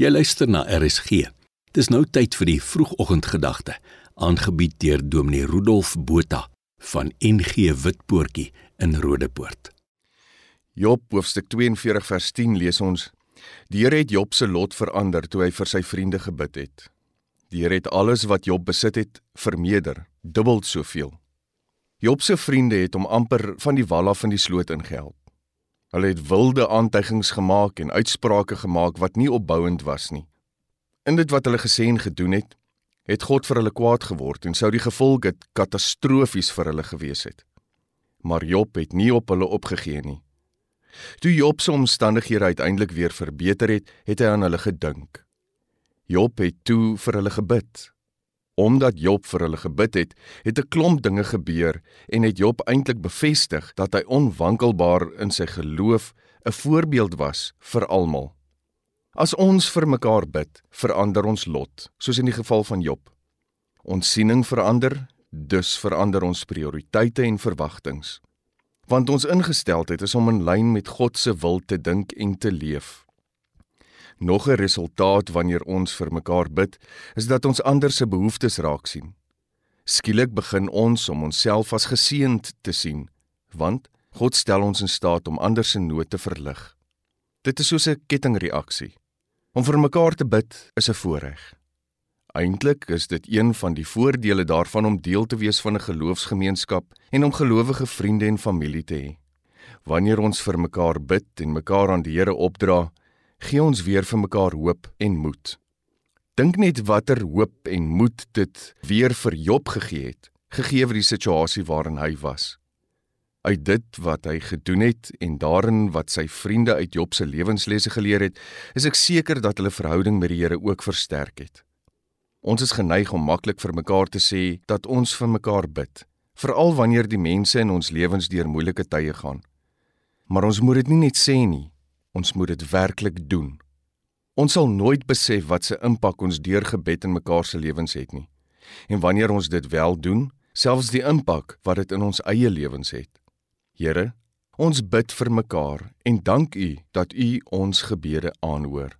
Jy luister na RSG. Dis nou tyd vir die vroegoggendgedagte, aangebied deur Dominee Rudolf Botha van NG Witpoortjie in Rodepoort. Job hoofstuk 42 vers 10 lees ons: Die Here het Job se lot verander toe hy vir sy vriende gebid het. Die Here het alles wat Job besit het vermeerder, dubbel soveel. Job se vriende het hom amper van die wal af in die sloot ingehelp. Hulle het wilde aantuigings gemaak en uitsprake gemaak wat nie opbouend was nie. In dit wat hulle gesê en gedoen het, het God vir hulle kwaad geword en sou die gevolge katastrofies vir hulle gewees het. Maar Job het nie op hulle opgegee nie. Toe Job se omstandighede uiteindelik weer verbeter het, het hy aan hulle gedink. Job het toe vir hulle gebid Omdat Job vir hulle gebid het, het 'n klomp dinge gebeur en het Job eintlik bevestig dat hy onwankelbaar in sy geloof 'n voorbeeld was vir almal. As ons vir mekaar bid, verander ons lot, soos in die geval van Job. Ons siening verander, dus verander ons prioriteite en verwagtinge. Want ons ingesteldheid is om in lyn met God se wil te dink en te leef. Nog 'n resultaat wanneer ons vir mekaar bid, is dat ons ander se behoeftes raak sien. Skielik begin ons om onsself as geseënd te sien, want God stel ons in staat om ander se nood te verlig. Dit is soos 'n kettingreaksie. Om vir mekaar te bid is 'n voorreg. Eintlik is dit een van die voordele daarvan om deel te wees van 'n geloofsgemeenskap en om gelowige vriende en familie te hê. Wanneer ons vir mekaar bid en mekaar aan die Here opdra, gee ons weer vir mekaar hoop en moed. Dink net watter hoop en moed dit weer vir Job gegee het, gegee vir die situasie waarin hy was. Uit dit wat hy gedoen het en daarin wat sy vriende uit Job se lewenslesse geleer het, is ek seker dat hulle verhouding met die Here ook versterk het. Ons is geneig om maklik vir mekaar te sê dat ons vir mekaar bid, veral wanneer die mense in ons lewens deur moeilike tye gaan. Maar ons moet dit nie net sê nie, Ons moet dit werklik doen. Ons sal nooit besef wat se impak ons deur gebed in mekaar se lewens het nie. En wanneer ons dit wel doen, selfs die impak wat dit in ons eie lewens het. Here, ons bid vir mekaar en dank U dat U ons gebede aanhoor.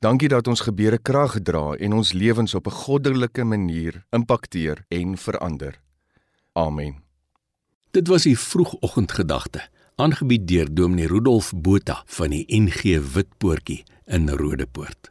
Dankie dat ons gebede krag dra en ons lewens op 'n goddelike manier impakteer en verander. Amen. Dit was die vroegoggendgedagte aangebied deur Dominee Rudolf Botha van die NG Witpoortjie in Rodepoort.